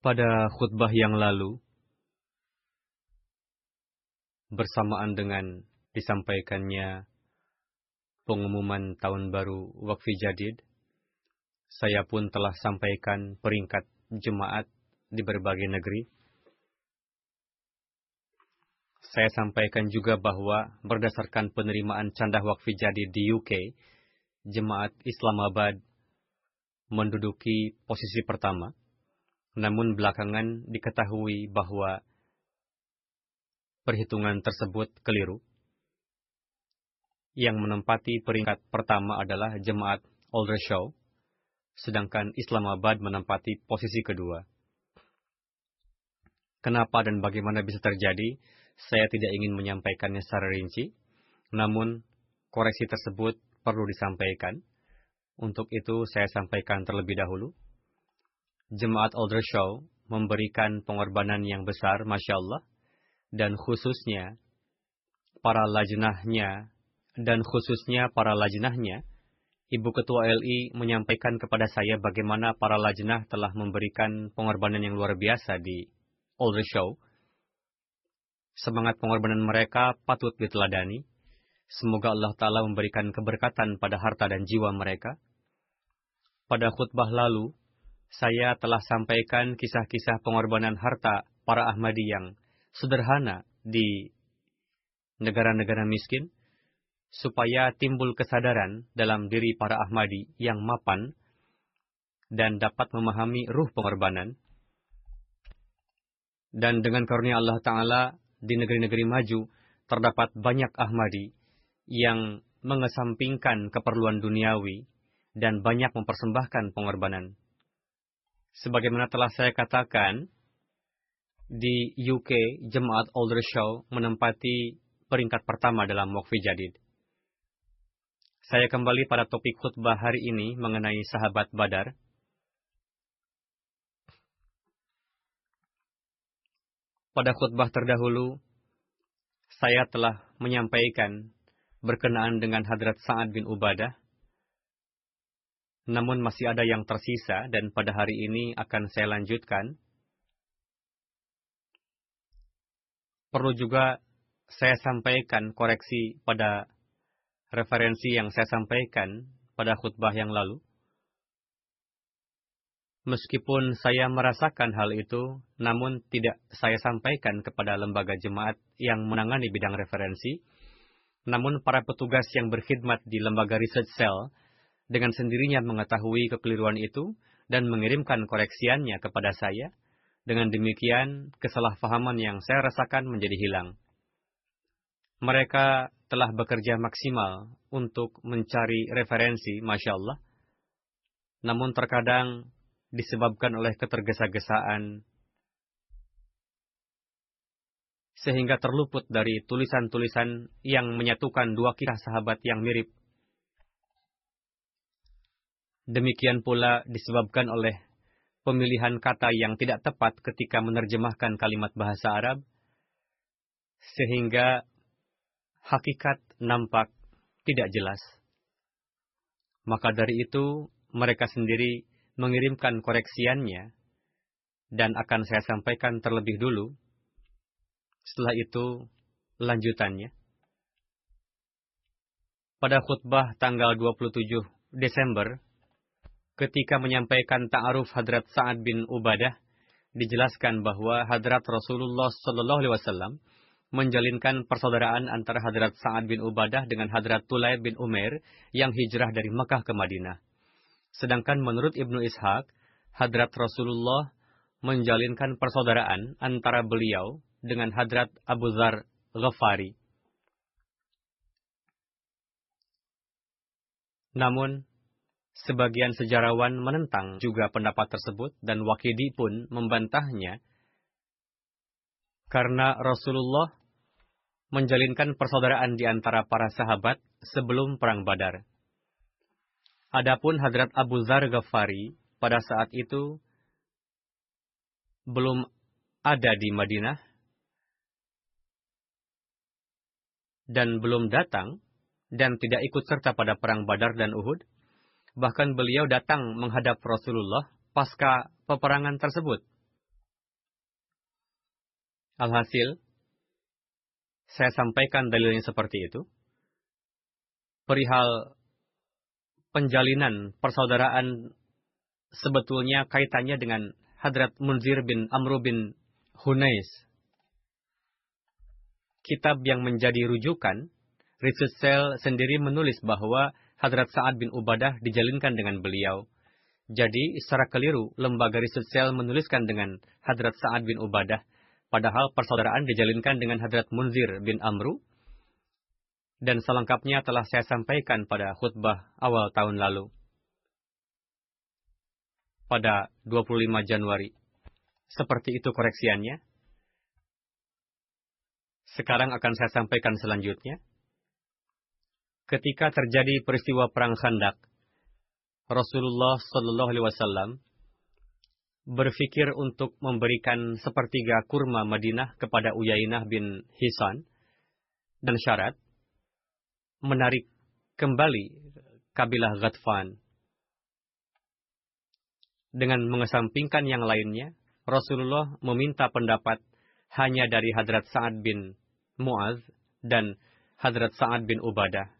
Pada khutbah yang lalu, bersamaan dengan disampaikannya pengumuman tahun baru Wakfi Jadid, saya pun telah sampaikan peringkat jemaat di berbagai negeri. Saya sampaikan juga bahwa berdasarkan penerimaan canda Wakfi Jadid di UK, jemaat Islamabad menduduki posisi pertama. Namun belakangan diketahui bahwa perhitungan tersebut keliru. Yang menempati peringkat pertama adalah jemaat Aldershaw, sedangkan Islamabad menempati posisi kedua. Kenapa dan bagaimana bisa terjadi, saya tidak ingin menyampaikannya secara rinci, namun koreksi tersebut perlu disampaikan. Untuk itu saya sampaikan terlebih dahulu. Jemaat Aldershaw memberikan pengorbanan yang besar, Masya Allah, dan khususnya para lajnahnya, dan khususnya para lajnahnya, Ibu Ketua LI menyampaikan kepada saya bagaimana para lajnah telah memberikan pengorbanan yang luar biasa di Aldershaw. Semangat pengorbanan mereka patut diteladani. Semoga Allah Ta'ala memberikan keberkatan pada harta dan jiwa mereka. Pada khutbah lalu, saya telah sampaikan kisah-kisah pengorbanan harta para Ahmadi yang sederhana di negara-negara miskin, supaya timbul kesadaran dalam diri para Ahmadi yang mapan dan dapat memahami ruh pengorbanan. Dan dengan karunia Allah Ta'ala, di negeri-negeri maju, terdapat banyak Ahmadi yang mengesampingkan keperluan duniawi dan banyak mempersembahkan pengorbanan. Sebagaimana telah saya katakan, di UK, Jemaat Aldershaw menempati peringkat pertama dalam Wakfi Jadid. Saya kembali pada topik khutbah hari ini mengenai sahabat Badar. Pada khutbah terdahulu, saya telah menyampaikan berkenaan dengan Hadrat Sa'ad bin Ubadah namun masih ada yang tersisa dan pada hari ini akan saya lanjutkan. Perlu juga saya sampaikan koreksi pada referensi yang saya sampaikan pada khutbah yang lalu. Meskipun saya merasakan hal itu, namun tidak saya sampaikan kepada lembaga jemaat yang menangani bidang referensi, namun para petugas yang berkhidmat di lembaga research cell dengan sendirinya mengetahui kekeliruan itu dan mengirimkan koreksiannya kepada saya. Dengan demikian, kesalahpahaman yang saya rasakan menjadi hilang. Mereka telah bekerja maksimal untuk mencari referensi, Masya Allah. Namun terkadang disebabkan oleh ketergesa-gesaan sehingga terluput dari tulisan-tulisan yang menyatukan dua kisah sahabat yang mirip. Demikian pula disebabkan oleh pemilihan kata yang tidak tepat ketika menerjemahkan kalimat bahasa Arab, sehingga hakikat nampak tidak jelas. Maka dari itu, mereka sendiri mengirimkan koreksiannya, dan akan saya sampaikan terlebih dulu setelah itu, lanjutannya. Pada khutbah tanggal 27 Desember, ketika menyampaikan ta'aruf Hadrat Sa'ad bin Ubadah, dijelaskan bahwa Hadrat Rasulullah Wasallam menjalinkan persaudaraan antara Hadrat Sa'ad bin Ubadah dengan Hadrat Tulaib bin Umair yang hijrah dari Mekah ke Madinah. Sedangkan menurut Ibnu Ishaq, Hadrat Rasulullah menjalinkan persaudaraan antara beliau dengan Hadrat Abu Zar Ghafari. Namun, sebagian sejarawan menentang juga pendapat tersebut dan Wakidi pun membantahnya karena Rasulullah menjalinkan persaudaraan di antara para sahabat sebelum Perang Badar. Adapun Hadrat Abu Zar Ghafari pada saat itu belum ada di Madinah dan belum datang dan tidak ikut serta pada perang Badar dan Uhud. Bahkan beliau datang menghadap Rasulullah pasca peperangan tersebut. Alhasil, saya sampaikan dalilnya seperti itu. Perihal penjalinan persaudaraan sebetulnya kaitannya dengan Hadrat Munzir bin Amru bin Hunais kitab yang menjadi rujukan, Richard Sell sendiri menulis bahwa Hadrat Sa'ad bin Ubadah dijalinkan dengan beliau. Jadi, secara keliru, lembaga Richard Sell menuliskan dengan Hadrat Sa'ad bin Ubadah, padahal persaudaraan dijalinkan dengan Hadrat Munzir bin Amru, dan selengkapnya telah saya sampaikan pada khutbah awal tahun lalu. Pada 25 Januari. Seperti itu koreksiannya. Sekarang akan saya sampaikan selanjutnya. Ketika terjadi peristiwa perang Khandak, Rasulullah Shallallahu Alaihi Wasallam berpikir untuk memberikan sepertiga kurma Madinah kepada Uyainah bin Hisan dan syarat menarik kembali kabilah Ghatfan. Dengan mengesampingkan yang lainnya, Rasulullah meminta pendapat hanya dari Hadrat Sa'ad bin Muaz dan Hadrat Sa'ad bin Ubadah.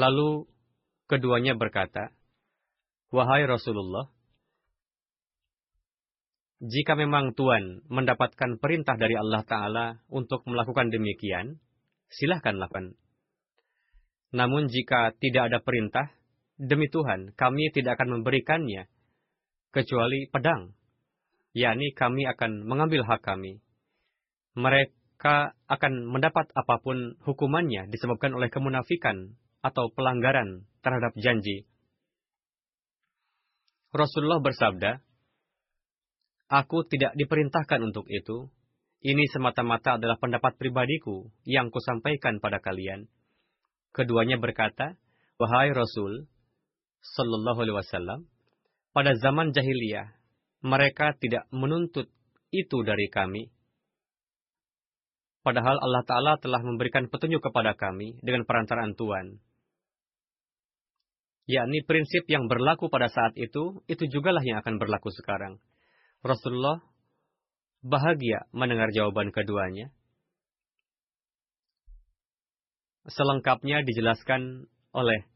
Lalu keduanya berkata, Wahai Rasulullah, jika memang Tuhan mendapatkan perintah dari Allah Ta'ala untuk melakukan demikian, silahkan lakukan. Namun jika tidak ada perintah, demi Tuhan, kami tidak akan memberikannya, kecuali pedang. yakni kami akan mengambil hak kami mereka akan mendapat apa pun hukumannya disebabkan oleh kemunafikan atau pelanggaran terhadap janji. Rasulullah bersabda, Aku tidak diperintahkan untuk itu. Ini semata-mata adalah pendapat pribadiku yang kusampaikan pada kalian. Keduanya berkata, Wahai Rasul, Sallallahu Alaihi Wasallam, pada zaman jahiliyah, mereka tidak menuntut itu dari kami Padahal Allah Ta'ala telah memberikan petunjuk kepada kami dengan perantaraan Tuhan. Yakni prinsip yang berlaku pada saat itu, itu jugalah yang akan berlaku sekarang. Rasulullah bahagia mendengar jawaban keduanya. Selengkapnya dijelaskan oleh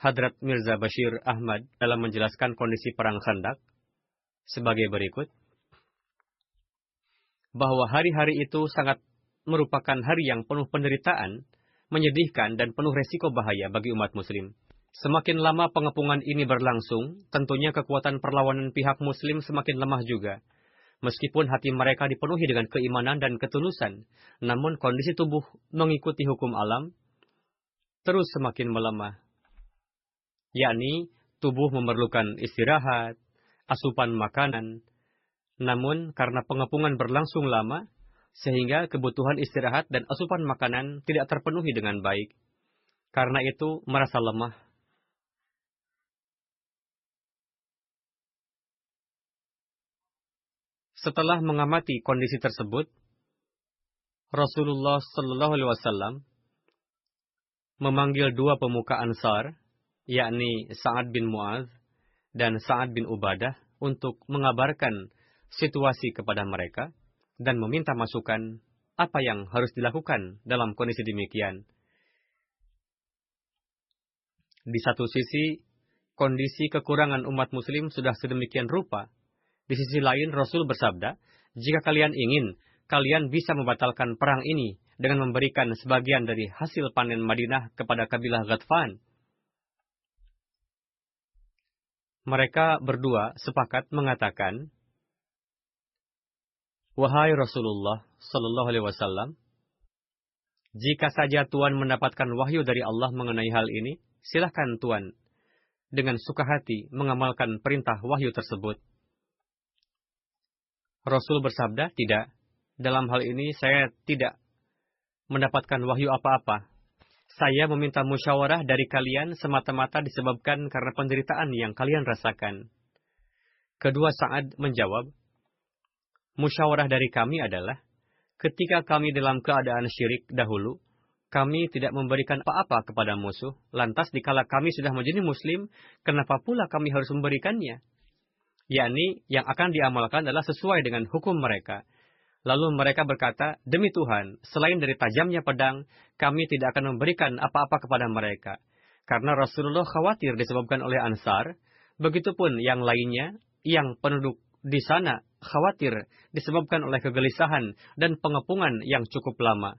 Hadrat Mirza Bashir Ahmad dalam menjelaskan kondisi perang Khandak sebagai berikut bahwa hari-hari itu sangat merupakan hari yang penuh penderitaan, menyedihkan, dan penuh resiko bahaya bagi umat muslim. Semakin lama pengepungan ini berlangsung, tentunya kekuatan perlawanan pihak muslim semakin lemah juga. Meskipun hati mereka dipenuhi dengan keimanan dan ketulusan, namun kondisi tubuh mengikuti hukum alam terus semakin melemah. Yakni, tubuh memerlukan istirahat, asupan makanan. Namun karena pengepungan berlangsung lama, sehingga kebutuhan istirahat dan asupan makanan tidak terpenuhi dengan baik. Karena itu merasa lemah. Setelah mengamati kondisi tersebut, Rasulullah Shallallahu Alaihi Wasallam memanggil dua pemuka Ansar, yakni Sa'ad bin Mu'adz dan Sa'ad bin Ubadah, untuk mengabarkan situasi kepada mereka dan meminta masukan apa yang harus dilakukan dalam kondisi demikian. Di satu sisi, kondisi kekurangan umat muslim sudah sedemikian rupa. Di sisi lain, Rasul bersabda, jika kalian ingin, kalian bisa membatalkan perang ini dengan memberikan sebagian dari hasil panen Madinah kepada kabilah Ghatfan. Mereka berdua sepakat mengatakan, Wahai Rasulullah Sallallahu Alaihi Wasallam, jika saja Tuhan mendapatkan wahyu dari Allah mengenai hal ini, silahkan Tuhan dengan suka hati mengamalkan perintah wahyu tersebut. Rasul bersabda, tidak. Dalam hal ini saya tidak mendapatkan wahyu apa-apa. Saya meminta musyawarah dari kalian semata-mata disebabkan karena penderitaan yang kalian rasakan. Kedua Sa'ad menjawab, musyawarah dari kami adalah, ketika kami dalam keadaan syirik dahulu, kami tidak memberikan apa-apa kepada musuh. Lantas dikala kami sudah menjadi muslim, kenapa pula kami harus memberikannya? Yakni, yang akan diamalkan adalah sesuai dengan hukum mereka. Lalu mereka berkata, Demi Tuhan, selain dari tajamnya pedang, kami tidak akan memberikan apa-apa kepada mereka. Karena Rasulullah khawatir disebabkan oleh Ansar, begitupun yang lainnya, yang penduduk di sana khawatir disebabkan oleh kegelisahan dan pengepungan yang cukup lama.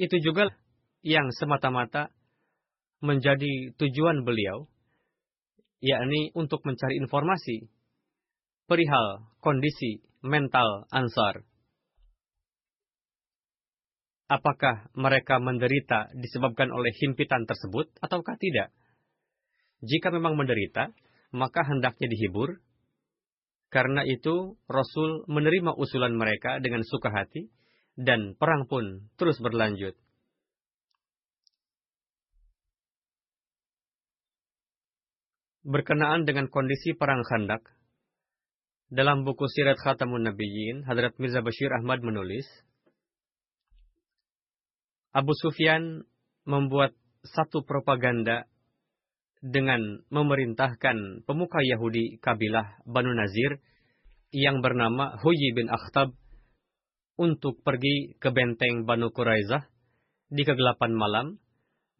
Itu juga yang semata-mata menjadi tujuan beliau, yakni untuk mencari informasi perihal kondisi mental Ansar. Apakah mereka menderita disebabkan oleh himpitan tersebut ataukah tidak? Jika memang menderita, maka hendaknya dihibur. Karena itu, Rasul menerima usulan mereka dengan suka hati, dan perang pun terus berlanjut. Berkenaan dengan kondisi perang Khandak, dalam buku Sirat Khatamun Nabiyyin, Hadrat Mirza Bashir Ahmad menulis, Abu Sufyan membuat satu propaganda dengan memerintahkan pemuka Yahudi kabilah Banu Nazir yang bernama Huyi bin Akhtab untuk pergi ke benteng Banu Quraizah di kegelapan malam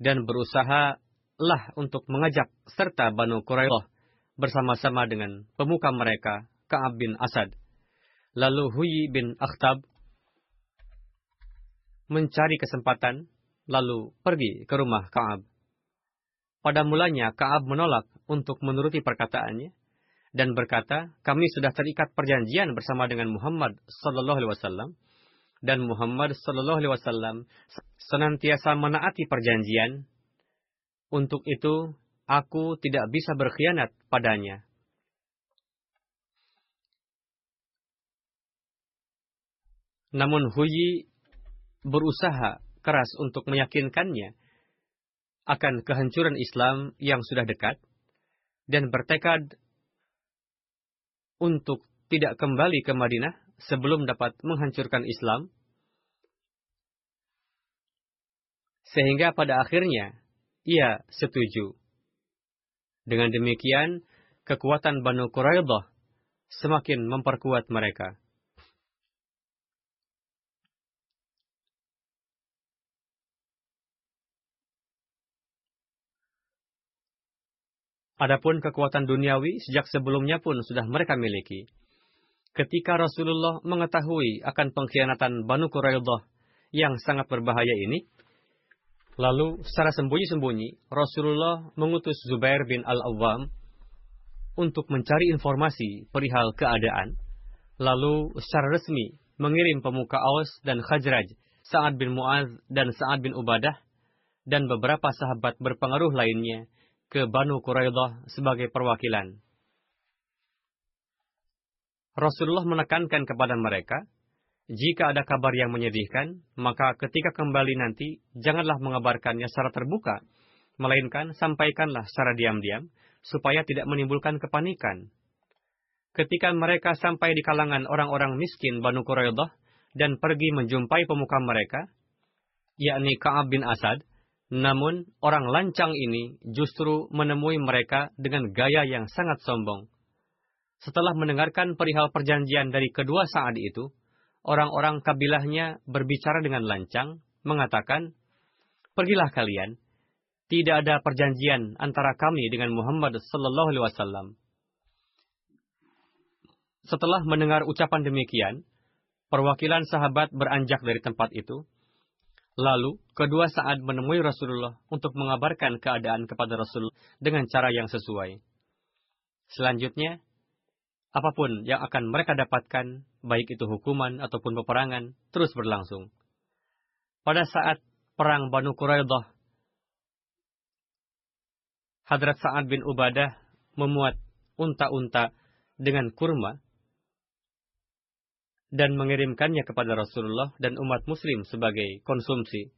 dan berusaha lah untuk mengajak serta Banu Quraizah bersama-sama dengan pemuka mereka Ka'ab bin Asad. Lalu Huyi bin Akhtab mencari kesempatan lalu pergi ke rumah Ka'ab. Pada mulanya Kaab menolak untuk menuruti perkataannya dan berkata, kami sudah terikat perjanjian bersama dengan Muhammad Sallallahu Alaihi Wasallam dan Muhammad Sallallahu Alaihi Wasallam senantiasa menaati perjanjian. Untuk itu, aku tidak bisa berkhianat padanya. Namun Huyi berusaha keras untuk meyakinkannya akan kehancuran Islam yang sudah dekat dan bertekad untuk tidak kembali ke Madinah sebelum dapat menghancurkan Islam. Sehingga pada akhirnya ia setuju. Dengan demikian, kekuatan Banu Quraidah semakin memperkuat mereka. Adapun kekuatan duniawi sejak sebelumnya pun sudah mereka miliki. Ketika Rasulullah mengetahui akan pengkhianatan Banu Quraidah yang sangat berbahaya ini, lalu secara sembunyi-sembunyi Rasulullah mengutus Zubair bin Al-Awwam untuk mencari informasi perihal keadaan, lalu secara resmi mengirim pemuka Aus dan Khajraj, Sa'ad bin Mu'az dan Sa'ad bin Ubadah dan beberapa sahabat berpengaruh lainnya ke Banu Quraidah sebagai perwakilan. Rasulullah menekankan kepada mereka, jika ada kabar yang menyedihkan, maka ketika kembali nanti, janganlah mengabarkannya secara terbuka, melainkan sampaikanlah secara diam-diam, supaya tidak menimbulkan kepanikan. Ketika mereka sampai di kalangan orang-orang miskin Banu Quraidah dan pergi menjumpai pemuka mereka, yakni Ka'ab bin Asad, namun orang lancang ini justru menemui mereka dengan gaya yang sangat sombong. Setelah mendengarkan perihal perjanjian dari kedua saat itu, orang-orang kabilahnya berbicara dengan lancang, mengatakan, Pergilah kalian, tidak ada perjanjian antara kami dengan Muhammad Sallallahu Alaihi Wasallam. Setelah mendengar ucapan demikian, perwakilan sahabat beranjak dari tempat itu. Lalu, kedua saat menemui Rasulullah untuk mengabarkan keadaan kepada Rasul dengan cara yang sesuai. Selanjutnya, apa pun yang akan mereka dapatkan, baik itu hukuman ataupun peperangan, terus berlangsung. Pada saat perang Banu Quraidah, Hadrat Sa'ad bin Ubadah memuat unta-unta dengan kurma dan mengirimkannya kepada Rasulullah dan umat muslim sebagai konsumsi.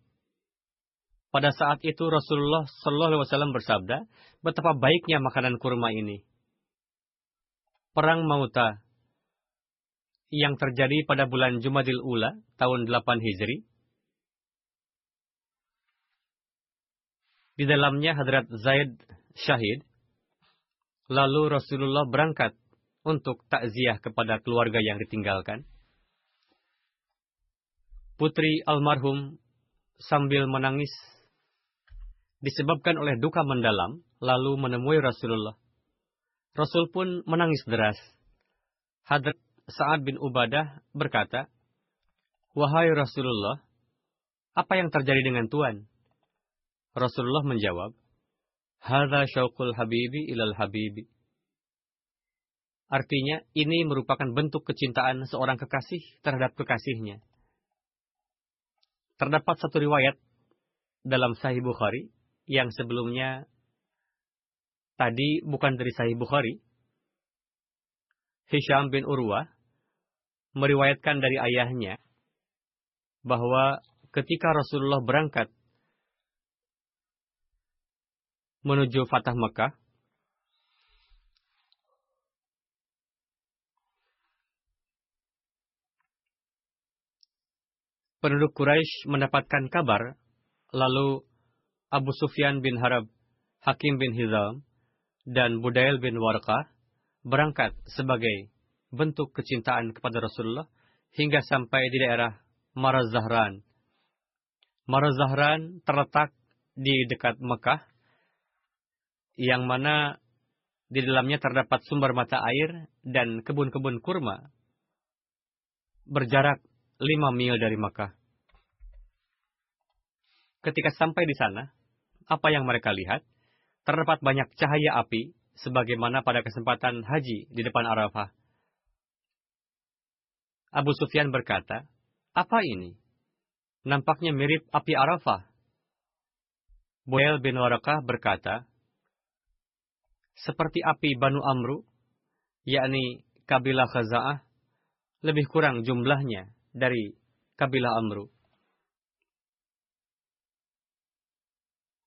Pada saat itu Rasulullah Shallallahu Alaihi Wasallam bersabda, betapa baiknya makanan kurma ini. Perang Mauta yang terjadi pada bulan Jumadil Ula tahun 8 Hijri. Di dalamnya Hadrat Zaid syahid. Lalu Rasulullah berangkat untuk takziah kepada keluarga yang ditinggalkan. Putri almarhum sambil menangis disebabkan oleh duka mendalam, lalu menemui Rasulullah. Rasul pun menangis deras. Hadrat Sa'ad bin Ubadah berkata, Wahai Rasulullah, apa yang terjadi dengan Tuhan? Rasulullah menjawab, Hada syauqul habibi ilal habibi. Artinya, ini merupakan bentuk kecintaan seorang kekasih terhadap kekasihnya. Terdapat satu riwayat dalam Sahih Bukhari yang sebelumnya tadi bukan dari Sahih Bukhari. Hisham bin Urwah meriwayatkan dari ayahnya bahwa ketika Rasulullah berangkat menuju Fatah Mekah, penduduk Quraisy mendapatkan kabar, lalu Abu Sufyan bin Harab, Hakim bin Hizam, dan Budail bin Warqah berangkat sebagai bentuk kecintaan kepada Rasulullah hingga sampai di daerah Marazahran. Marazahran terletak di dekat Mekah, yang mana di dalamnya terdapat sumber mata air dan kebun-kebun kurma berjarak lima mil dari Mekah. Ketika sampai di sana, apa yang mereka lihat? terdapat banyak cahaya api, sebagaimana pada kesempatan haji di depan Arafah. Abu Sufyan berkata, apa ini? Nampaknya mirip api Arafah. Boel bin Warakah berkata, seperti api Banu Amru, yakni kabilah Khaza'ah, lebih kurang jumlahnya dari kabilah Amru.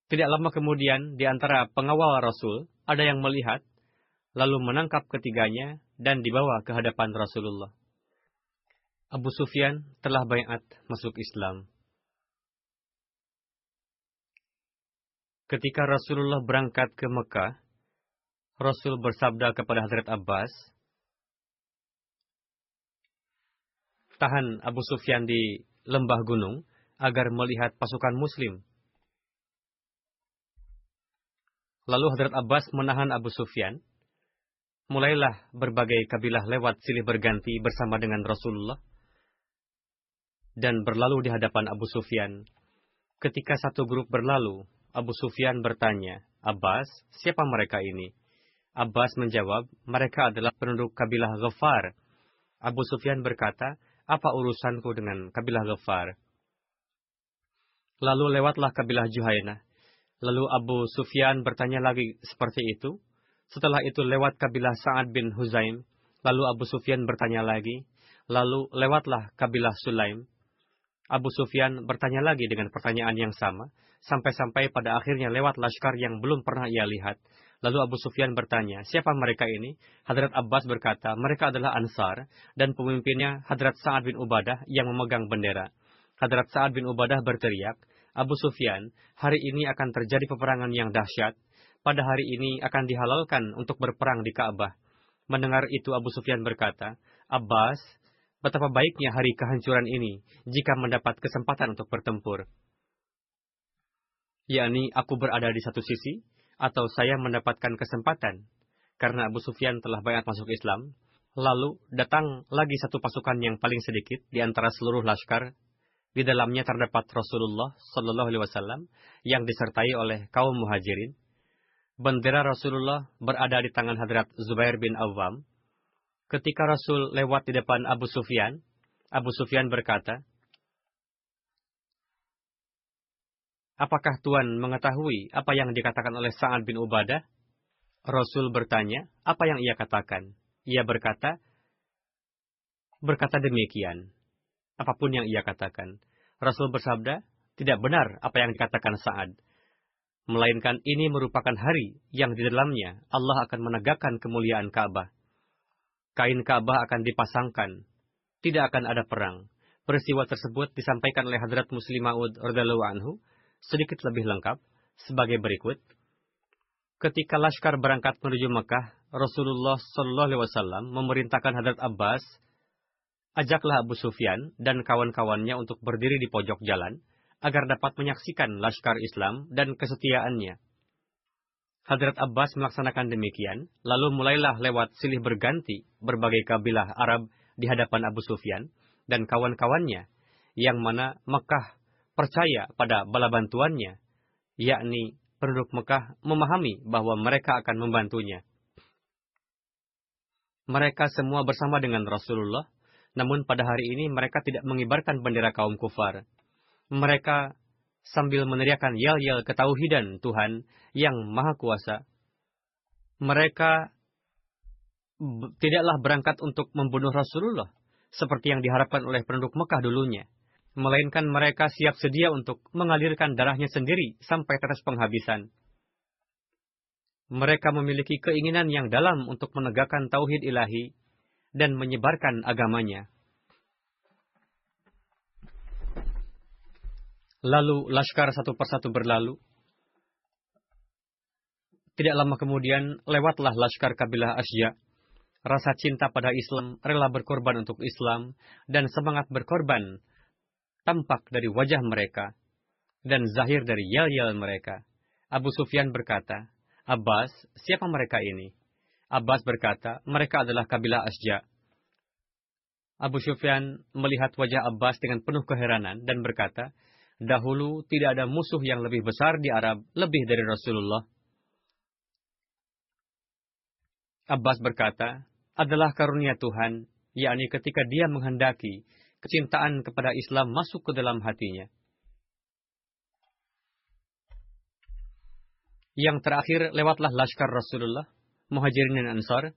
Tidak lama kemudian, di antara pengawal Rasul, ada yang melihat, lalu menangkap ketiganya dan dibawa ke hadapan Rasulullah. Abu Sufyan telah bayat masuk Islam. Ketika Rasulullah berangkat ke Mekah, Rasul bersabda kepada Hazrat Abbas, tahan Abu Sufyan di lembah gunung agar melihat pasukan muslim Lalu Hadrat Abbas menahan Abu Sufyan. Mulailah berbagai kabilah lewat silih berganti bersama dengan Rasulullah. Dan berlalu di hadapan Abu Sufyan. Ketika satu grup berlalu, Abu Sufyan bertanya, Abbas, siapa mereka ini? Abbas menjawab, mereka adalah penduduk kabilah Ghafar. Abu Sufyan berkata, apa urusanku dengan kabilah Ghafar? Lalu lewatlah kabilah Juhainah. Lalu Abu Sufyan bertanya lagi seperti itu. Setelah itu lewat kabilah Sa'ad bin Huzaim. Lalu Abu Sufyan bertanya lagi. Lalu lewatlah kabilah Sulaim. Abu Sufyan bertanya lagi dengan pertanyaan yang sama. Sampai-sampai pada akhirnya lewat laskar yang belum pernah ia lihat. Lalu Abu Sufyan bertanya, siapa mereka ini? Hadrat Abbas berkata, mereka adalah Ansar, dan pemimpinnya Hadrat Sa'ad bin Ubadah yang memegang bendera. Hadrat Sa'ad bin Ubadah berteriak, Abu Sufyan, hari ini akan terjadi peperangan yang dahsyat. Pada hari ini akan dihalalkan untuk berperang di Ka'bah. Mendengar itu Abu Sufyan berkata, Abbas, betapa baiknya hari kehancuran ini jika mendapat kesempatan untuk bertempur. Yakni aku berada di satu sisi, atau saya mendapatkan kesempatan karena Abu Sufyan telah banyak masuk Islam. Lalu datang lagi satu pasukan yang paling sedikit di antara seluruh laskar. Di dalamnya terdapat Rasulullah Shallallahu Alaihi Wasallam yang disertai oleh kaum muhajirin. Bendera Rasulullah berada di tangan Hadrat Zubair bin Awam. Ketika Rasul lewat di depan Abu Sufyan, Abu Sufyan berkata, Apakah Tuhan mengetahui apa yang dikatakan oleh Sa'ad bin Ubadah? Rasul bertanya, apa yang ia katakan? Ia berkata, berkata demikian. Apa pun yang ia katakan. Rasul bersabda, tidak benar apa yang dikatakan Sa'ad. Melainkan ini merupakan hari yang di dalamnya Allah akan menegakkan kemuliaan Ka'bah. Kain Ka'bah akan dipasangkan. Tidak akan ada perang. Peristiwa tersebut disampaikan oleh Hadrat Muslim Ma'ud anhu sedikit lebih lengkap sebagai berikut. Ketika Laskar berangkat menuju Mekah, Rasulullah Shallallahu Alaihi Wasallam memerintahkan Hadrat Abbas, ajaklah Abu Sufyan dan kawan-kawannya untuk berdiri di pojok jalan agar dapat menyaksikan Laskar Islam dan kesetiaannya. Hadrat Abbas melaksanakan demikian, lalu mulailah lewat silih berganti berbagai kabilah Arab di hadapan Abu Sufyan dan kawan-kawannya, yang mana Mekah percaya pada bala bantuannya, yakni penduduk Mekah memahami bahwa mereka akan membantunya. Mereka semua bersama dengan Rasulullah, namun pada hari ini mereka tidak mengibarkan bendera kaum kufar. Mereka sambil meneriakan yel-yel ketauhidan Tuhan yang Maha Kuasa. Mereka tidaklah berangkat untuk membunuh Rasulullah, seperti yang diharapkan oleh penduduk Mekah dulunya melainkan mereka siap sedia untuk mengalirkan darahnya sendiri sampai tetes penghabisan. Mereka memiliki keinginan yang dalam untuk menegakkan tauhid ilahi dan menyebarkan agamanya. Lalu laskar satu persatu berlalu. Tidak lama kemudian lewatlah laskar kabilah Asya. Rasa cinta pada Islam rela berkorban untuk Islam dan semangat berkorban tampak dari wajah mereka dan zahir dari yel-yel mereka. Abu Sufyan berkata, Abbas, siapa mereka ini? Abbas berkata, mereka adalah kabilah Asja. Abu Sufyan melihat wajah Abbas dengan penuh keheranan dan berkata, dahulu tidak ada musuh yang lebih besar di Arab lebih dari Rasulullah. Abbas berkata, adalah karunia Tuhan, yakni ketika dia menghendaki kecintaan kepada Islam masuk ke dalam hatinya. Yang terakhir lewatlah Laskar Rasulullah, Muhajirin dan Ansar.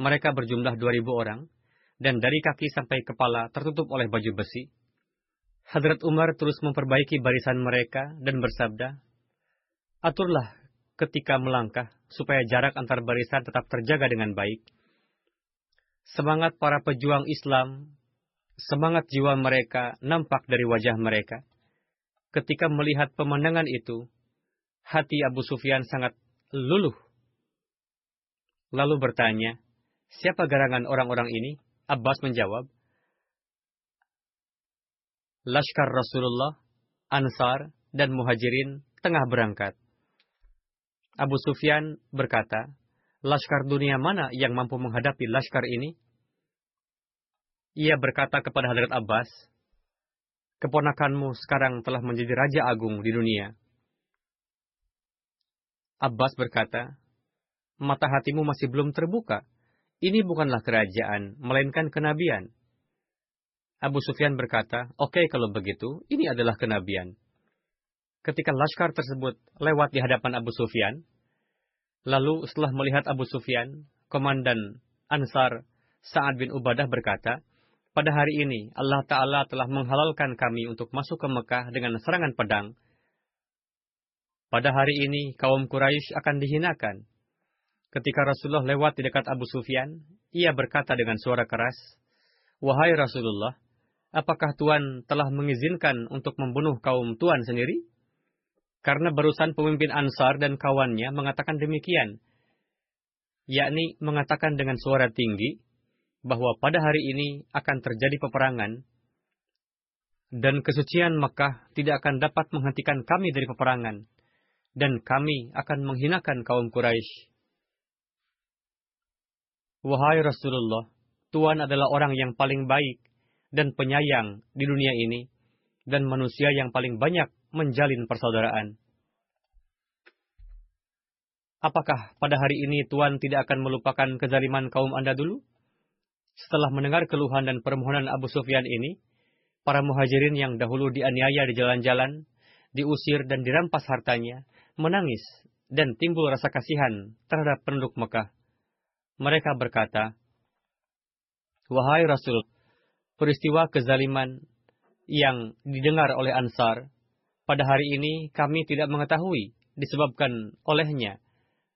Mereka berjumlah 2000 orang, dan dari kaki sampai kepala tertutup oleh baju besi. Hadrat Umar terus memperbaiki barisan mereka dan bersabda, Aturlah ketika melangkah, supaya jarak antar barisan tetap terjaga dengan baik. Semangat para pejuang Islam Semangat jiwa mereka nampak dari wajah mereka. Ketika melihat pemandangan itu, hati Abu Sufyan sangat luluh. Lalu bertanya, siapa garangan orang-orang ini? Abbas menjawab, Laskar Rasulullah, Ansar, dan Muhajirin tengah berangkat. Abu Sufyan berkata, Laskar dunia mana yang mampu menghadapi laskar ini? Ia berkata kepada Hadrat Abbas, Keponakanmu sekarang telah menjadi Raja Agung di dunia. Abbas berkata, Mata hatimu masih belum terbuka. Ini bukanlah kerajaan, melainkan kenabian. Abu Sufyan berkata, Oke okay, kalau begitu, ini adalah kenabian. ketika laskar tersebut lewat di hadapan Abu Sufyan, lalu setelah melihat Abu Sufyan, komandan Ansar Sa'ad bin Ubadah berkata, pada hari ini Allah Ta'ala telah menghalalkan kami untuk masuk ke Mekah dengan serangan pedang. Pada hari ini kaum Quraisy akan dihinakan. Ketika Rasulullah lewat di dekat Abu Sufyan, ia berkata dengan suara keras, Wahai Rasulullah, apakah Tuhan telah mengizinkan untuk membunuh kaum Tuhan sendiri? Karena barusan pemimpin Ansar dan kawannya mengatakan demikian, yakni mengatakan dengan suara tinggi, bahwa pada hari ini akan terjadi peperangan, dan kesucian Mekah tidak akan dapat menghentikan kami dari peperangan, dan kami akan menghinakan kaum Quraisy. Wahai Rasulullah, Tuhan adalah orang yang paling baik dan penyayang di dunia ini, dan manusia yang paling banyak menjalin persaudaraan. Apakah pada hari ini Tuhan tidak akan melupakan kezaliman kaum Anda dulu? Setelah mendengar keluhan dan permohonan Abu Sufyan ini, para muhajirin yang dahulu dianiaya di jalan-jalan, diusir dan dirampas hartanya, menangis dan timbul rasa kasihan terhadap penduduk Mekah. Mereka berkata, Wahai Rasul, peristiwa kezaliman yang didengar oleh Ansar, pada hari ini kami tidak mengetahui disebabkan olehnya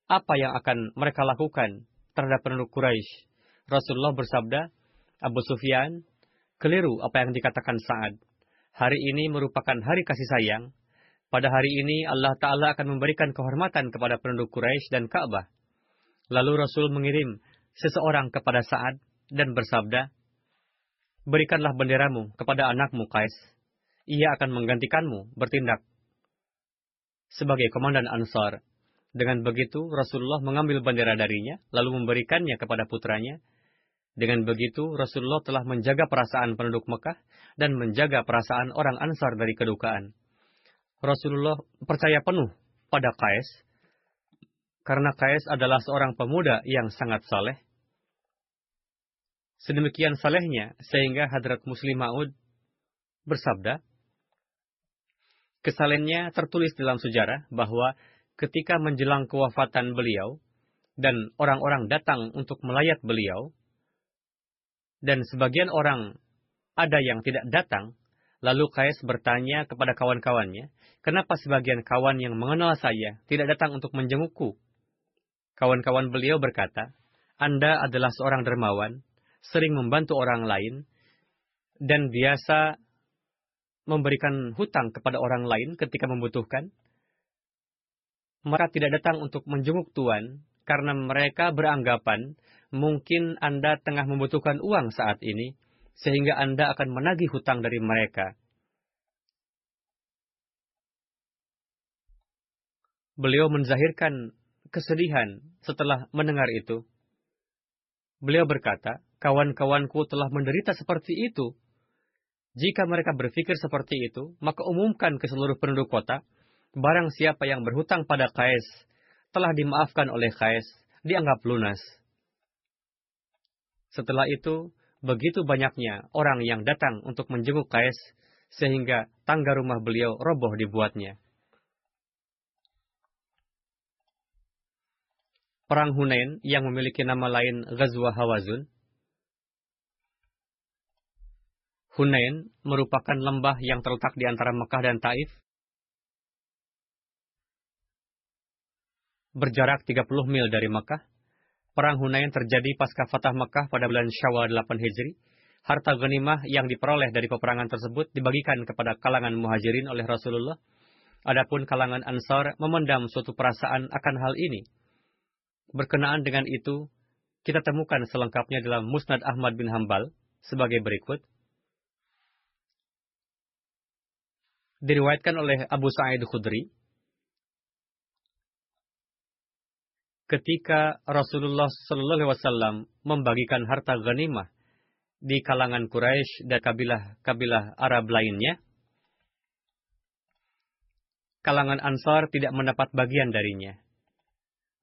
apa yang akan mereka lakukan terhadap penduduk Quraisy Rasulullah bersabda, Abu Sufyan, keliru apa yang dikatakan Sa'ad. Hari ini merupakan hari kasih sayang. Pada hari ini Allah Ta'ala akan memberikan kehormatan kepada penduduk Quraisy dan Ka'bah. Lalu Rasul mengirim seseorang kepada Sa'ad dan bersabda, Berikanlah benderamu kepada anakmu Qais. Ia akan menggantikanmu bertindak sebagai komandan Ansar. Dengan begitu, Rasulullah mengambil bendera darinya, lalu memberikannya kepada putranya, dengan begitu, Rasulullah telah menjaga perasaan penduduk Mekah dan menjaga perasaan orang Ansar dari kedukaan. Rasulullah percaya penuh pada Qais, karena Qais adalah seorang pemuda yang sangat saleh. Sedemikian salehnya, sehingga Hadrat Muslim Ma'ud bersabda, Kesalennya tertulis dalam sejarah bahwa ketika menjelang kewafatan beliau, dan orang-orang datang untuk melayat beliau, dan sebagian orang ada yang tidak datang, lalu Kais bertanya kepada kawan-kawannya, kenapa sebagian kawan yang mengenal saya tidak datang untuk menjengukku? Kawan-kawan beliau berkata, Anda adalah seorang dermawan, sering membantu orang lain, dan biasa memberikan hutang kepada orang lain ketika membutuhkan. Mereka tidak datang untuk menjenguk Tuhan, karena mereka beranggapan mungkin Anda tengah membutuhkan uang saat ini, sehingga Anda akan menagih hutang dari mereka. Beliau menzahirkan kesedihan setelah mendengar itu. Beliau berkata, kawan-kawanku telah menderita seperti itu. Jika mereka berpikir seperti itu, maka umumkan ke seluruh penduduk kota, barang siapa yang berhutang pada Kais, telah dimaafkan oleh Kais, dianggap lunas. Setelah itu, begitu banyaknya orang yang datang untuk menjenguk Kais, sehingga tangga rumah beliau roboh dibuatnya. Perang Hunain yang memiliki nama lain Ghazwa Hawazun. Hunain merupakan lembah yang terletak di antara Mekah dan Taif. Berjarak 30 mil dari Mekah Perang Hunain terjadi pasca Fatah Mekah pada bulan Syawal 8 Hijri. Harta ghanimah yang diperoleh dari peperangan tersebut dibagikan kepada kalangan muhajirin oleh Rasulullah. Adapun kalangan Ansar memendam suatu perasaan akan hal ini. Berkenaan dengan itu, kita temukan selengkapnya dalam Musnad Ahmad bin Hambal sebagai berikut. Diriwayatkan oleh Abu Sa'id Khudri, ketika Rasulullah Wasallam membagikan harta ghanimah di kalangan Quraisy dan kabilah-kabilah Arab lainnya, kalangan Ansar tidak mendapat bagian darinya.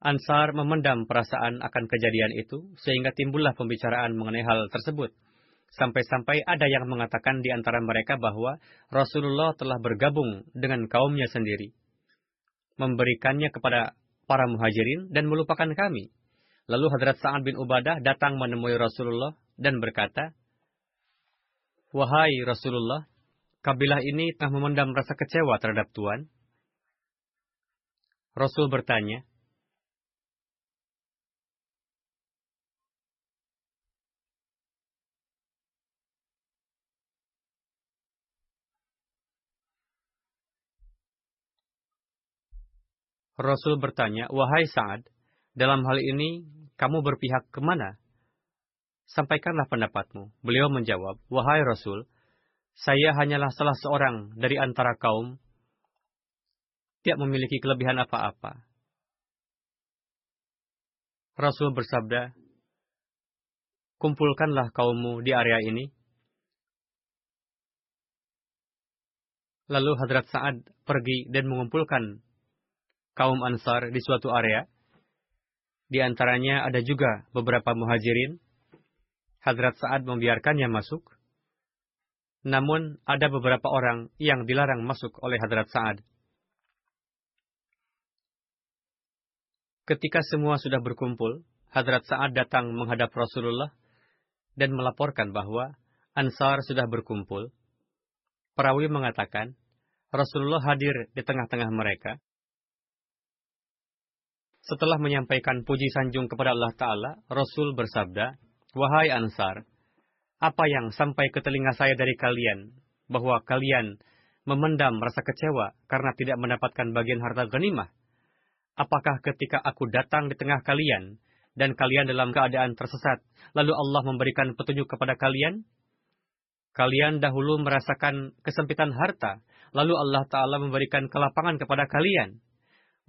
Ansar memendam perasaan akan kejadian itu, sehingga timbullah pembicaraan mengenai hal tersebut. Sampai-sampai ada yang mengatakan di antara mereka bahwa Rasulullah telah bergabung dengan kaumnya sendiri. Memberikannya kepada para muhajirin dan melupakan kami. Lalu Hadrat Sa'ad bin Ubadah datang menemui Rasulullah dan berkata, Wahai Rasulullah, kabilah ini telah memendam rasa kecewa terhadap Tuhan. Rasul bertanya, Rasul bertanya, Wahai Sa'ad, dalam hal ini kamu berpihak ke mana? Sampaikanlah pendapatmu. Beliau menjawab, Wahai Rasul, saya hanyalah salah seorang dari antara kaum tidak memiliki kelebihan apa-apa. Rasul bersabda, Kumpulkanlah kaummu di area ini. Lalu Hadrat Sa'ad pergi dan mengumpulkan kaum Ansar di suatu area. Di antaranya ada juga beberapa muhajirin Hadrat Sa'ad membiarkannya masuk. Namun ada beberapa orang yang dilarang masuk oleh Hadrat Sa'ad. Ketika semua sudah berkumpul, Hadrat Sa'ad datang menghadap Rasulullah dan melaporkan bahwa Ansar sudah berkumpul. Perawi mengatakan, Rasulullah hadir di tengah-tengah mereka. Setelah menyampaikan puji sanjung kepada Allah Ta'ala, Rasul bersabda, Wahai Ansar, apa yang sampai ke telinga saya dari kalian, bahwa kalian memendam rasa kecewa karena tidak mendapatkan bagian harta ganimah? Apakah ketika aku datang di tengah kalian, dan kalian dalam keadaan tersesat, lalu Allah memberikan petunjuk kepada kalian? Kalian dahulu merasakan kesempitan harta, lalu Allah Ta'ala memberikan kelapangan kepada kalian.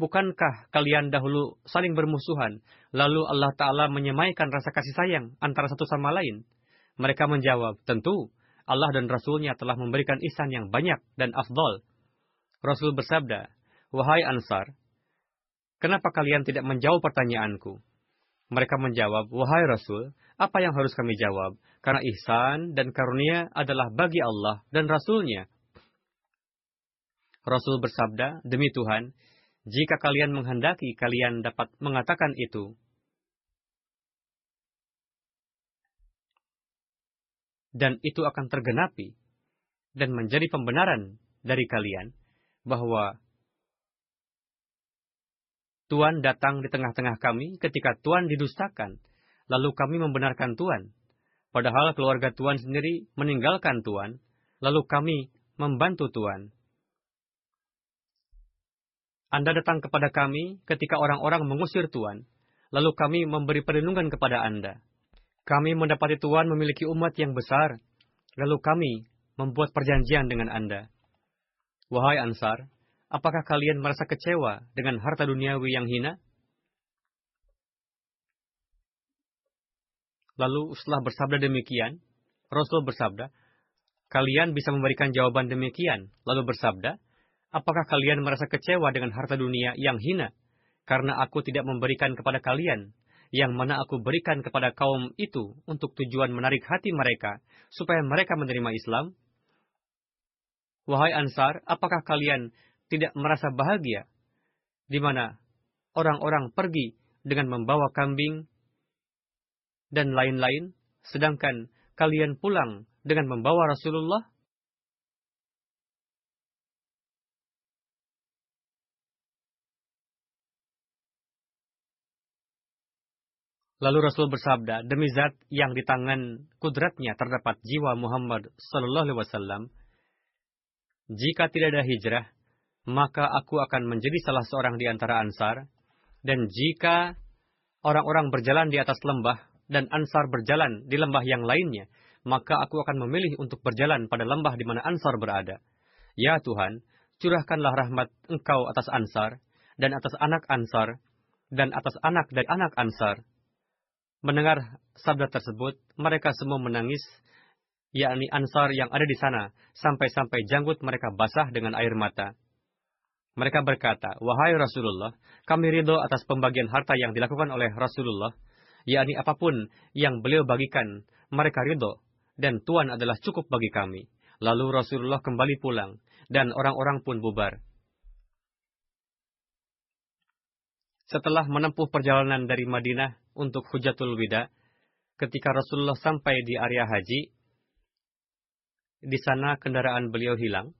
Bukankah kalian dahulu saling bermusuhan, lalu Allah Ta'ala menyemaikan rasa kasih sayang antara satu sama lain? Mereka menjawab, tentu, Allah dan Rasulnya telah memberikan ihsan yang banyak dan afdol. Rasul bersabda, Wahai Ansar, kenapa kalian tidak menjawab pertanyaanku? Mereka menjawab, Wahai Rasul, apa yang harus kami jawab? Karena ihsan dan karunia adalah bagi Allah dan Rasulnya. Rasul bersabda, Demi Tuhan, jika kalian menghendaki, kalian dapat mengatakan itu. Dan itu akan tergenapi dan menjadi pembenaran dari kalian bahwa Tuhan datang di tengah-tengah kami ketika Tuhan didustakan, lalu kami membenarkan Tuhan. Padahal keluarga Tuhan sendiri meninggalkan Tuhan, lalu kami membantu Tuhan. Anda datang kepada kami ketika orang-orang mengusir Tuhan, lalu kami memberi perlindungan kepada Anda. Kami mendapati Tuhan memiliki umat yang besar, lalu kami membuat perjanjian dengan Anda. Wahai Ansar, apakah kalian merasa kecewa dengan harta duniawi yang hina? Lalu setelah bersabda demikian, Rasul bersabda, kalian bisa memberikan jawaban demikian, lalu bersabda, Apakah kalian merasa kecewa dengan harta dunia yang hina? Karena aku tidak memberikan kepada kalian, yang mana aku berikan kepada kaum itu untuk tujuan menarik hati mereka, supaya mereka menerima Islam? Wahai Ansar, apakah kalian tidak merasa bahagia? Di mana orang-orang pergi dengan membawa kambing dan lain-lain, sedangkan kalian pulang dengan membawa Rasulullah? Lalu Rasul bersabda, demi zat yang di tangan kudratnya terdapat jiwa Muhammad Sallallahu Alaihi Wasallam, jika tidak ada hijrah, maka aku akan menjadi salah seorang di antara Ansar, dan jika orang-orang berjalan di atas lembah dan Ansar berjalan di lembah yang lainnya, maka aku akan memilih untuk berjalan pada lembah di mana Ansar berada. Ya Tuhan, curahkanlah rahmat Engkau atas Ansar dan atas anak Ansar dan atas anak dari anak Ansar Mendengar sabda tersebut, mereka semua menangis, yakni Ansar yang ada di sana, sampai-sampai janggut mereka basah dengan air mata. Mereka berkata, Wahai Rasulullah, kami ridho atas pembagian harta yang dilakukan oleh Rasulullah, yakni apa pun yang beliau bagikan, mereka ridho dan Tuhan adalah cukup bagi kami. Lalu Rasulullah kembali pulang, dan orang-orang pun bubar. Setelah menempuh perjalanan dari Madinah untuk Hujatul Wida, ketika Rasulullah sampai di area haji, di sana kendaraan beliau hilang.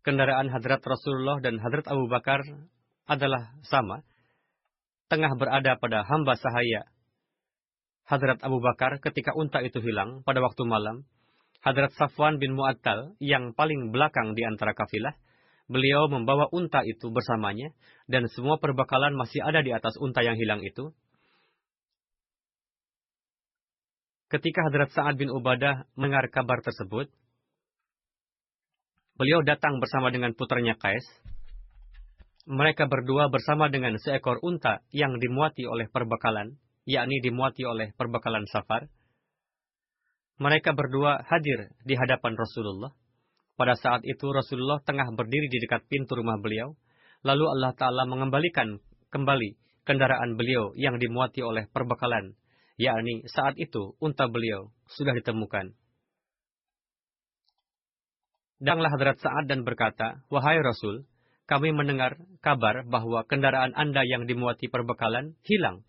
Kendaraan Hadrat Rasulullah dan Hadrat Abu Bakar adalah sama, tengah berada pada hamba sahaya. Hadrat Abu Bakar ketika unta itu hilang pada waktu malam, Hadrat Safwan bin Mu'attal yang paling belakang di antara kafilah, beliau membawa unta itu bersamanya, dan semua perbekalan masih ada di atas unta yang hilang itu. Ketika Hadrat Sa'ad bin Ubadah mendengar kabar tersebut, beliau datang bersama dengan putranya Kais. Mereka berdua bersama dengan seekor unta yang dimuati oleh perbekalan, yakni dimuati oleh perbekalan safar. Mereka berdua hadir di hadapan Rasulullah. Pada saat itu Rasulullah tengah berdiri di dekat pintu rumah beliau. Lalu Allah Ta'ala mengembalikan kembali kendaraan beliau yang dimuati oleh perbekalan. Yakni saat itu unta beliau sudah ditemukan. Danglah Hadrat Sa'ad dan berkata, Wahai Rasul, kami mendengar kabar bahwa kendaraan Anda yang dimuati perbekalan hilang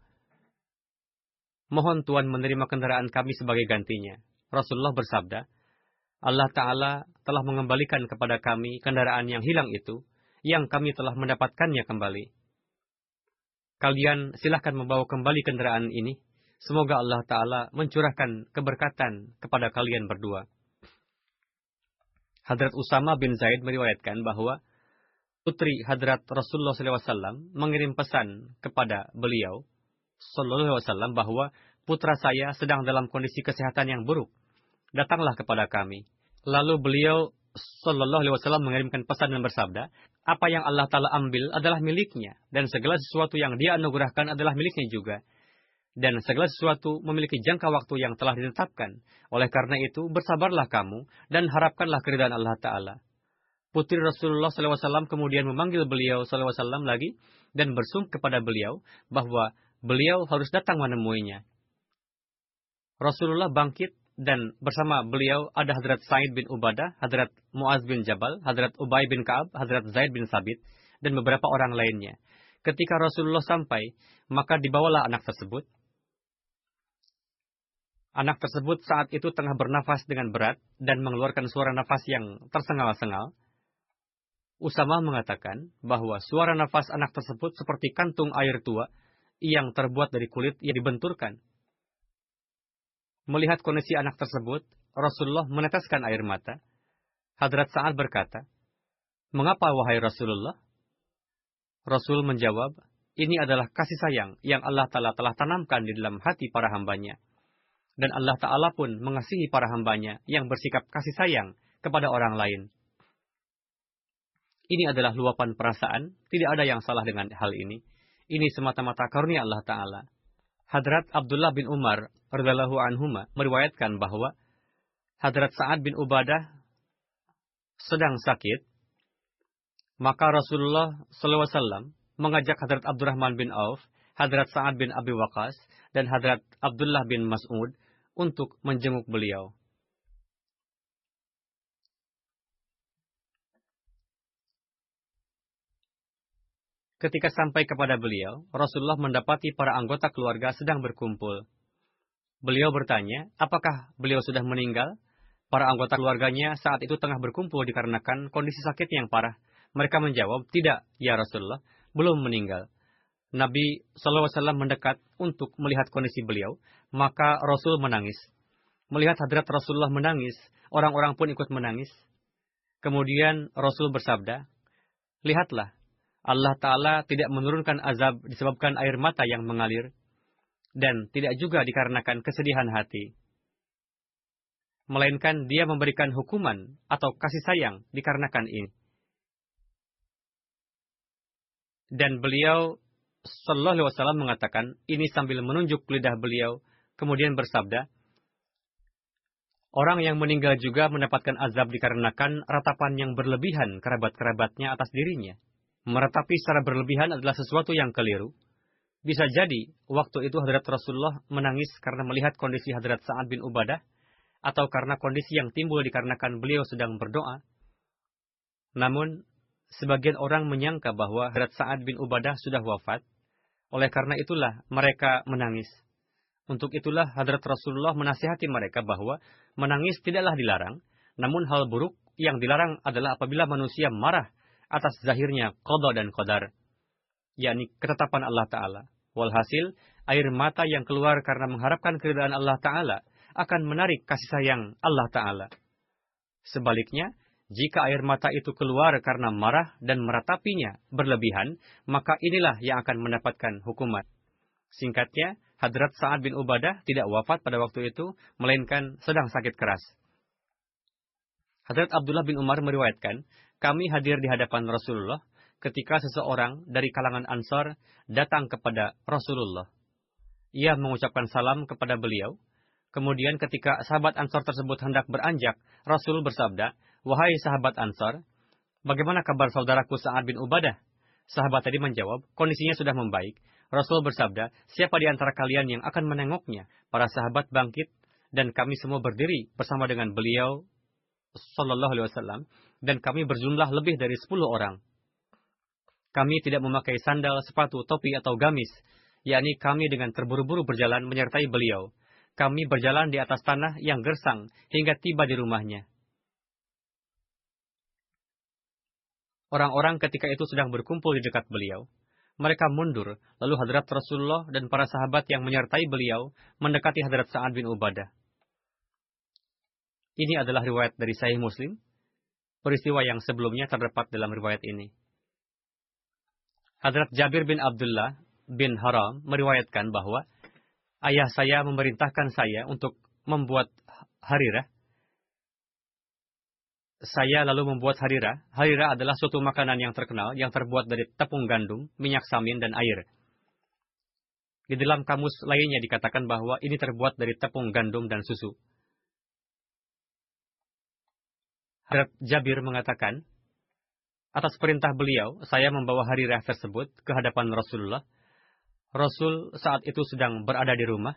Mohon Tuhan menerima kendaraan kami sebagai gantinya. Rasulullah bersabda, Allah Ta'ala telah mengembalikan kepada kami kendaraan yang hilang itu, yang kami telah mendapatkannya kembali. Kalian silahkan membawa kembali kendaraan ini. Semoga Allah Ta'ala mencurahkan keberkatan kepada kalian berdua. Hadrat Usama bin Zaid meriwayatkan bahwa putri Hadrat Rasulullah SAW mengirim pesan kepada beliau Wasallam bahwa putra saya sedang dalam kondisi kesehatan yang buruk. Datanglah kepada kami. Lalu beliau Sallallahu Alaihi Wasallam mengirimkan pesan dan bersabda, apa yang Allah Taala ambil adalah miliknya dan segala sesuatu yang Dia anugerahkan adalah miliknya juga. Dan segala sesuatu memiliki jangka waktu yang telah ditetapkan. Oleh karena itu, bersabarlah kamu dan harapkanlah keridhaan Allah Ta'ala. Putri Rasulullah SAW kemudian memanggil beliau SAW lagi dan bersung kepada beliau bahwa beliau harus datang menemuinya. Rasulullah bangkit dan bersama beliau ada Hadrat Said bin Ubadah, Hadrat Muaz bin Jabal, Hadrat Ubay bin Ka'ab, Hadrat Zaid bin Sabit, dan beberapa orang lainnya. Ketika Rasulullah sampai, maka dibawalah anak tersebut. Anak tersebut saat itu tengah bernafas dengan berat dan mengeluarkan suara nafas yang tersengal-sengal. Usama mengatakan bahwa suara nafas anak tersebut seperti kantung air tua yang terbuat dari kulit yang dibenturkan. Melihat kondisi anak tersebut, Rasulullah meneteskan air mata. Hadrat Sa'ad berkata, Mengapa wahai Rasulullah? Rasul menjawab, ini adalah kasih sayang yang Allah Ta'ala telah tanamkan di dalam hati para hambanya. Dan Allah Ta'ala pun mengasihi para hambanya yang bersikap kasih sayang kepada orang lain. Ini adalah luapan perasaan, tidak ada yang salah dengan hal ini. Ini semata-mata karunia Allah Ta'ala. Hadrat Abdullah bin Umar radhiyallahu anhuma meriwayatkan bahwa Hadrat Sa'ad bin Ubadah sedang sakit, maka Rasulullah SAW mengajak Hadrat Abdurrahman bin Auf, Hadrat Sa'ad bin Abi Waqas, dan Hadrat Abdullah bin Mas'ud untuk menjenguk beliau. Ketika sampai kepada beliau, Rasulullah mendapati para anggota keluarga sedang berkumpul. Beliau bertanya, apakah beliau sudah meninggal? Para anggota keluarganya saat itu tengah berkumpul dikarenakan kondisi sakit yang parah. Mereka menjawab, tidak, ya Rasulullah, belum meninggal. Nabi SAW mendekat untuk melihat kondisi beliau, maka Rasul menangis. Melihat hadrat Rasulullah menangis, orang-orang pun ikut menangis. Kemudian Rasul bersabda, Lihatlah, Allah Ta'ala tidak menurunkan azab disebabkan air mata yang mengalir, dan tidak juga dikarenakan kesedihan hati. Melainkan dia memberikan hukuman atau kasih sayang dikarenakan ini. Dan beliau Sallallahu Alaihi Wasallam mengatakan ini sambil menunjuk lidah beliau, kemudian bersabda, Orang yang meninggal juga mendapatkan azab dikarenakan ratapan yang berlebihan kerabat-kerabatnya atas dirinya meratapi secara berlebihan adalah sesuatu yang keliru. Bisa jadi, waktu itu Hadrat Rasulullah menangis karena melihat kondisi Hadrat Sa'ad bin Ubadah, atau karena kondisi yang timbul dikarenakan beliau sedang berdoa. Namun, sebagian orang menyangka bahwa Hadrat Sa'ad bin Ubadah sudah wafat, oleh karena itulah mereka menangis. Untuk itulah Hadrat Rasulullah menasihati mereka bahwa menangis tidaklah dilarang, namun hal buruk yang dilarang adalah apabila manusia marah atas zahirnya qada dan qadar, yakni ketetapan Allah Ta'ala. Walhasil, air mata yang keluar karena mengharapkan keridhaan Allah Ta'ala akan menarik kasih sayang Allah Ta'ala. Sebaliknya, jika air mata itu keluar karena marah dan meratapinya berlebihan, maka inilah yang akan mendapatkan hukuman. Singkatnya, Hadrat Sa'ad bin Ubadah tidak wafat pada waktu itu, melainkan sedang sakit keras. Hadrat Abdullah bin Umar meriwayatkan, kami hadir di hadapan Rasulullah ketika seseorang dari kalangan Ansar datang kepada Rasulullah. Ia mengucapkan salam kepada beliau. Kemudian ketika sahabat Ansar tersebut hendak beranjak, Rasul bersabda, Wahai sahabat Ansar, bagaimana kabar saudaraku Sa'ad bin Ubadah? Sahabat tadi menjawab, kondisinya sudah membaik. Rasul bersabda, siapa di antara kalian yang akan menengoknya? Para sahabat bangkit, dan kami semua berdiri bersama dengan beliau, Sallallahu Alaihi Wasallam, dan kami berjumlah lebih dari sepuluh orang. Kami tidak memakai sandal, sepatu, topi, atau gamis, yakni kami dengan terburu-buru berjalan menyertai beliau. Kami berjalan di atas tanah yang gersang hingga tiba di rumahnya. Orang-orang ketika itu sedang berkumpul di dekat beliau. Mereka mundur, lalu hadrat Rasulullah dan para sahabat yang menyertai beliau mendekati hadrat Sa'ad bin Ubadah. Ini adalah riwayat dari Sahih Muslim. Peristiwa yang sebelumnya terdapat dalam riwayat ini. Hadrat Jabir bin Abdullah bin Haram meriwayatkan bahwa ayah saya memerintahkan saya untuk membuat harirah saya lalu membuat harira. Harira adalah suatu makanan yang terkenal yang terbuat dari tepung gandum, minyak samin, dan air. Di dalam kamus lainnya dikatakan bahwa ini terbuat dari tepung gandum dan susu. Hadrat Jabir mengatakan, atas perintah beliau, saya membawa harirah tersebut ke hadapan Rasulullah. Rasul saat itu sedang berada di rumah.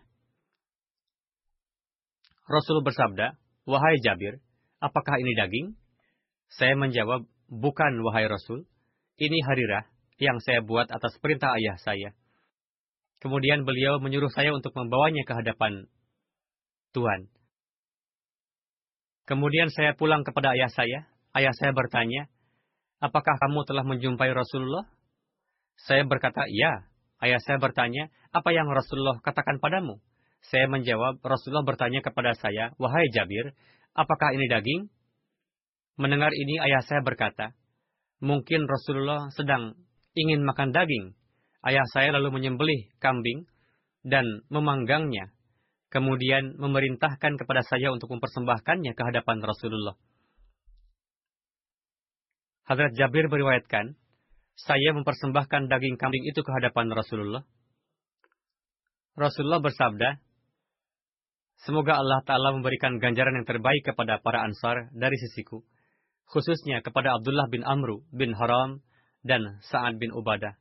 Rasul bersabda, Wahai Jabir, apakah ini daging? Saya menjawab, bukan wahai Rasul. Ini harirah yang saya buat atas perintah ayah saya. Kemudian beliau menyuruh saya untuk membawanya ke hadapan Tuhan. Kemudian saya pulang kepada ayah saya. Ayah saya bertanya, apakah kamu telah menjumpai Rasulullah? Saya berkata, ya. Ayah saya bertanya, apa yang Rasulullah katakan padamu? Saya menjawab, Rasulullah bertanya kepada saya, wahai Jabir, apakah ini daging? Mendengar ini ayah saya berkata, mungkin Rasulullah sedang ingin makan daging. Ayah saya lalu menyembelih kambing dan memanggangnya, kemudian memerintahkan kepada saya untuk mempersembahkannya ke hadapan Rasulullah. Hadrat Jabir beriwayatkan, saya mempersembahkan daging kambing itu ke hadapan Rasulullah. Rasulullah bersabda, Semoga Allah Ta'ala memberikan ganjaran yang terbaik kepada para ansar dari sisiku, khususnya kepada Abdullah bin Amru bin Haram dan Sa'ad bin Ubadah.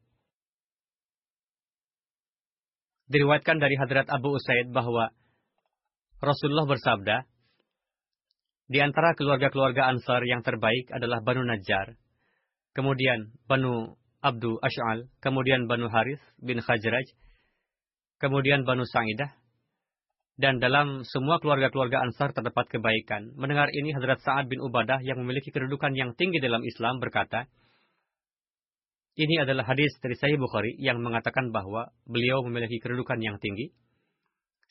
Diriwayatkan dari Hadrat Abu Usaid bahwa Rasulullah bersabda, di antara keluarga-keluarga Ansar yang terbaik adalah Banu Najjar, kemudian Banu Abdu Ash'al, kemudian Banu Harith bin Khajraj, kemudian Banu Sa'idah, dan dalam semua keluarga-keluarga Ansar terdapat kebaikan. Mendengar ini, Hadrat Sa'ad bin Ubadah yang memiliki kedudukan yang tinggi dalam Islam berkata, ini adalah hadis dari Sahih Bukhari yang mengatakan bahwa beliau memiliki kedudukan yang tinggi.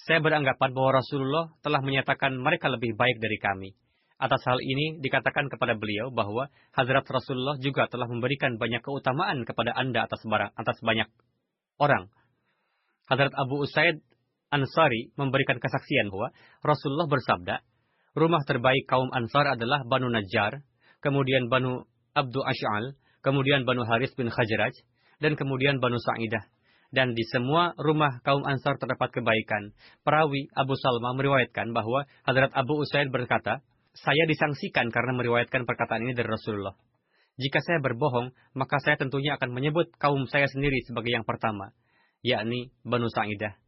Saya beranggapan bahwa Rasulullah telah menyatakan mereka lebih baik dari kami. Atas hal ini dikatakan kepada beliau bahwa Hadrat Rasulullah juga telah memberikan banyak keutamaan kepada Anda atas barang atas banyak orang. Hadrat Abu Usaid Ansari memberikan kesaksian bahwa Rasulullah bersabda, rumah terbaik kaum Ansar adalah Banu Najjar, kemudian Banu Abdu Ash'al, kemudian Banu Haris bin Khajraj, dan kemudian Banu Sa'idah. Dan di semua rumah kaum Ansar terdapat kebaikan. Perawi Abu Salma meriwayatkan bahwa Hadrat Abu Usaid berkata, saya disangsikan karena meriwayatkan perkataan ini dari Rasulullah. Jika saya berbohong, maka saya tentunya akan menyebut kaum saya sendiri sebagai yang pertama, yakni Banu Sa'idah.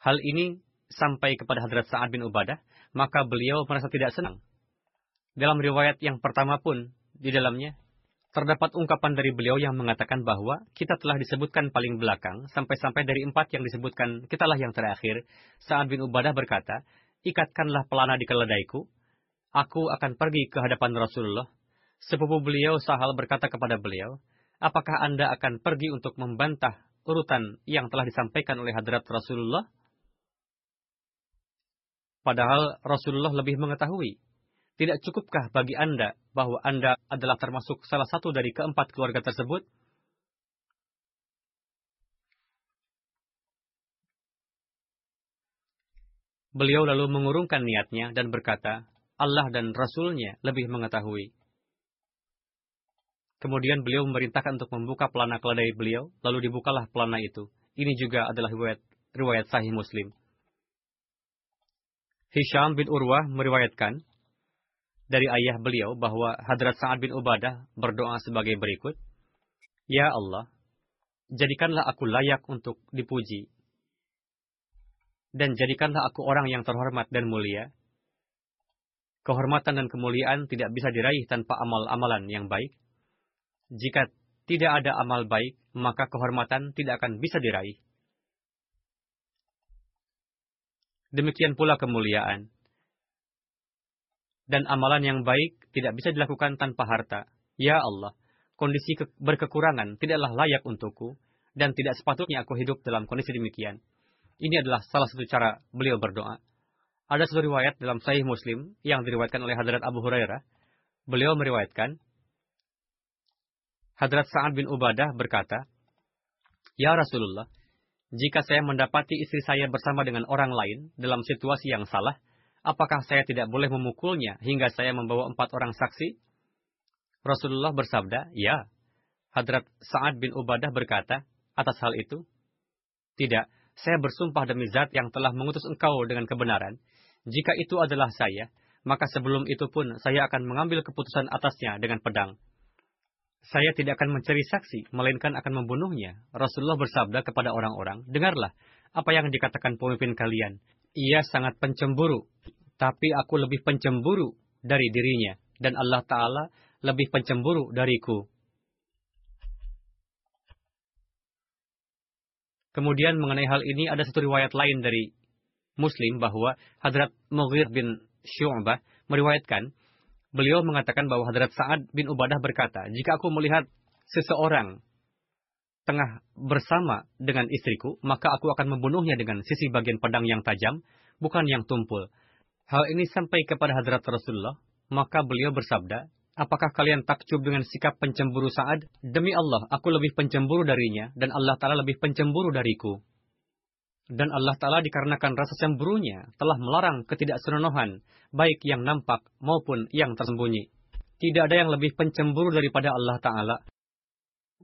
Hal ini sampai kepada Hadrat Sa'ad bin Ubadah, maka beliau merasa tidak senang. Dalam riwayat yang pertama pun, di dalamnya, terdapat ungkapan dari beliau yang mengatakan bahwa kita telah disebutkan paling belakang, sampai-sampai dari empat yang disebutkan, kitalah yang terakhir. Sa'ad bin Ubadah berkata, ikatkanlah pelana di keledaiku, aku akan pergi ke hadapan Rasulullah. Sepupu beliau Sahal berkata kepada beliau, apakah Anda akan pergi untuk membantah urutan yang telah disampaikan oleh hadrat Rasulullah? Padahal Rasulullah lebih mengetahui. Tidak cukupkah bagi Anda bahwa Anda adalah termasuk salah satu dari keempat keluarga tersebut? Beliau lalu mengurungkan niatnya dan berkata, Allah dan Rasulnya lebih mengetahui. Kemudian beliau memerintahkan untuk membuka pelana keledai beliau, lalu dibukalah pelana itu. Ini juga adalah riwayat, riwayat sahih Muslim. Hisham bin Urwah meriwayatkan dari ayah beliau bahwa Hadrat Sa'ad bin Ubadah berdoa sebagai berikut. Ya Allah, jadikanlah aku layak untuk dipuji. Dan jadikanlah aku orang yang terhormat dan mulia. Kehormatan dan kemuliaan tidak bisa diraih tanpa amal-amalan yang baik. Jika tidak ada amal baik, maka kehormatan tidak akan bisa diraih. Demikian pula kemuliaan. Dan amalan yang baik tidak bisa dilakukan tanpa harta. Ya Allah, kondisi berkekurangan tidaklah layak untukku, dan tidak sepatutnya aku hidup dalam kondisi demikian. Ini adalah salah satu cara beliau berdoa. Ada satu riwayat dalam Sahih Muslim yang diriwayatkan oleh Hadrat Abu Hurairah. Beliau meriwayatkan, Hadrat Sa'ad bin Ubadah berkata, Ya Rasulullah, jika saya mendapati istri saya bersama dengan orang lain dalam situasi yang salah, apakah saya tidak boleh memukulnya hingga saya membawa empat orang saksi? Rasulullah bersabda, ya. Hadrat Sa'ad bin Ubadah berkata, atas hal itu, tidak, saya bersumpah demi zat yang telah mengutus engkau dengan kebenaran. Jika itu adalah saya, maka sebelum itu pun saya akan mengambil keputusan atasnya dengan pedang. Saya tidak akan mencari saksi, melainkan akan membunuhnya. Rasulullah bersabda kepada orang-orang, Dengarlah, apa yang dikatakan pemimpin kalian. Ia sangat pencemburu, tapi aku lebih pencemburu dari dirinya, dan Allah Ta'ala lebih pencemburu dariku. Kemudian mengenai hal ini ada satu riwayat lain dari Muslim bahwa Hadrat Mughir bin Syu'bah meriwayatkan Beliau mengatakan bahwa Hadrat Sa'ad bin Ubadah berkata, jika aku melihat seseorang tengah bersama dengan istriku, maka aku akan membunuhnya dengan sisi bagian pedang yang tajam, bukan yang tumpul. Hal ini sampai kepada Hadrat Rasulullah, maka beliau bersabda, Apakah kalian takjub dengan sikap pencemburu Sa'ad? Demi Allah, aku lebih pencemburu darinya, dan Allah Ta'ala lebih pencemburu dariku. Dan Allah Ta'ala dikarenakan rasa cemburunya telah melarang ketidaksenonohan, baik yang nampak maupun yang tersembunyi. Tidak ada yang lebih pencemburu daripada Allah Ta'ala.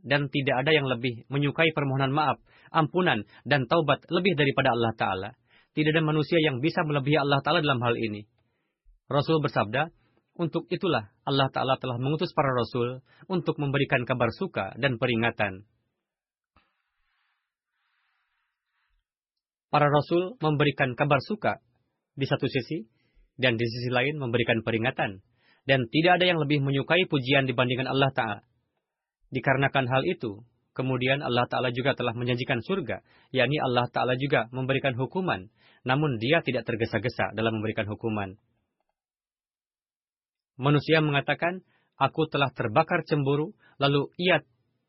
Dan tidak ada yang lebih menyukai permohonan maaf, ampunan, dan taubat lebih daripada Allah Ta'ala. Tidak ada manusia yang bisa melebihi Allah Ta'ala dalam hal ini. Rasul bersabda, untuk itulah Allah Ta'ala telah mengutus para Rasul untuk memberikan kabar suka dan peringatan para rasul memberikan kabar suka di satu sisi, dan di sisi lain memberikan peringatan. Dan tidak ada yang lebih menyukai pujian dibandingkan Allah Ta'ala. Dikarenakan hal itu, kemudian Allah Ta'ala juga telah menjanjikan surga, yakni Allah Ta'ala juga memberikan hukuman, namun dia tidak tergesa-gesa dalam memberikan hukuman. Manusia mengatakan, aku telah terbakar cemburu, lalu ia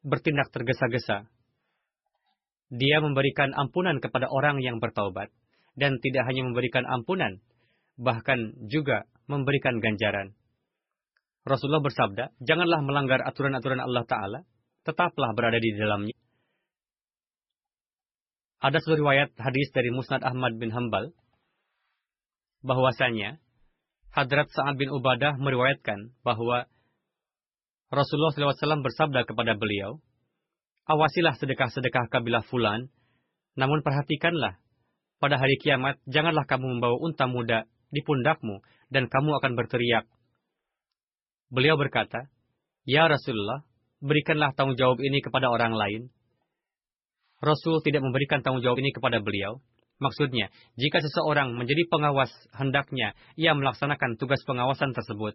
bertindak tergesa-gesa. Dia memberikan ampunan kepada orang yang bertaubat. Dan tidak hanya memberikan ampunan, bahkan juga memberikan ganjaran. Rasulullah bersabda, janganlah melanggar aturan-aturan Allah Ta'ala, tetaplah berada di dalamnya. Ada sebuah riwayat hadis dari Musnad Ahmad bin Hambal, bahwasanya Hadrat Sa'ad bin Ubadah meriwayatkan bahwa Rasulullah SAW bersabda kepada beliau, awasilah sedekah-sedekah kabilah fulan, namun perhatikanlah, pada hari kiamat janganlah kamu membawa unta muda di pundakmu dan kamu akan berteriak. Beliau berkata, Ya Rasulullah, berikanlah tanggung jawab ini kepada orang lain. Rasul tidak memberikan tanggung jawab ini kepada beliau. Maksudnya, jika seseorang menjadi pengawas, hendaknya ia melaksanakan tugas pengawasan tersebut,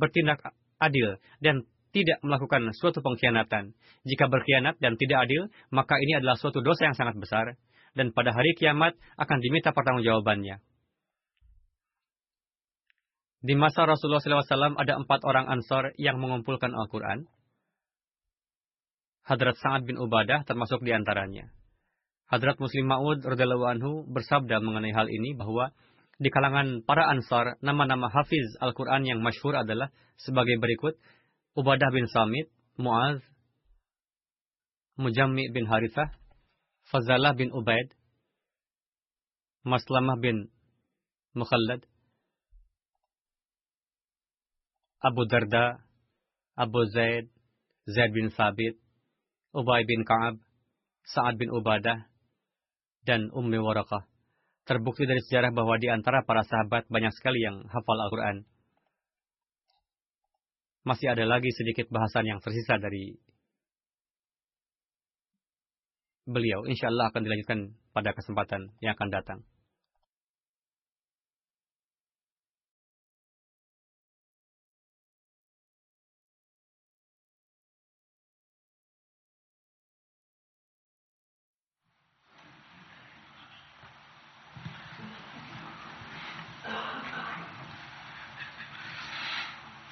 bertindak adil dan tidak melakukan suatu pengkhianatan. Jika berkhianat dan tidak adil, maka ini adalah suatu dosa yang sangat besar, dan pada hari kiamat akan diminta pertanggungjawabannya. Di masa Rasulullah SAW ada empat orang ansor yang mengumpulkan Al-Quran. Hadrat Sa'ad bin Ubadah termasuk di antaranya. Hadrat Muslim Ma'ud radhiyallahu anhu bersabda mengenai hal ini bahwa di kalangan para ansar nama-nama hafiz Al-Quran yang masyhur adalah sebagai berikut Ubadah bin Samit, Muaz, Mujammi bin Harithah, Fazalah bin Ubaid, Maslamah bin Mukhallad, Abu Darda, Abu Zaid, Zaid bin Sabit, Ubay bin Ka'ab, Sa'ad bin Ubadah, dan Ummi Warakah. Terbukti dari sejarah bahwa di antara para sahabat banyak sekali yang hafal Al-Quran. Masih ada lagi sedikit bahasan yang tersisa dari beliau. Insya Allah akan dilanjutkan pada kesempatan yang akan datang.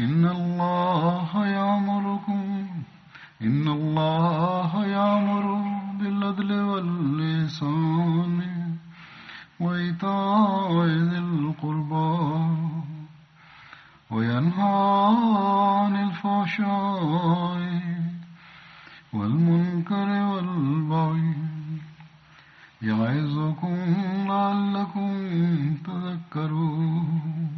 إن الله يأمركم إن الله يأمر بالعدل واللسان وإيتاء ذي القربى وينهى عن الفحشاء والمنكر والبغي يعظكم لعلكم تذكرون.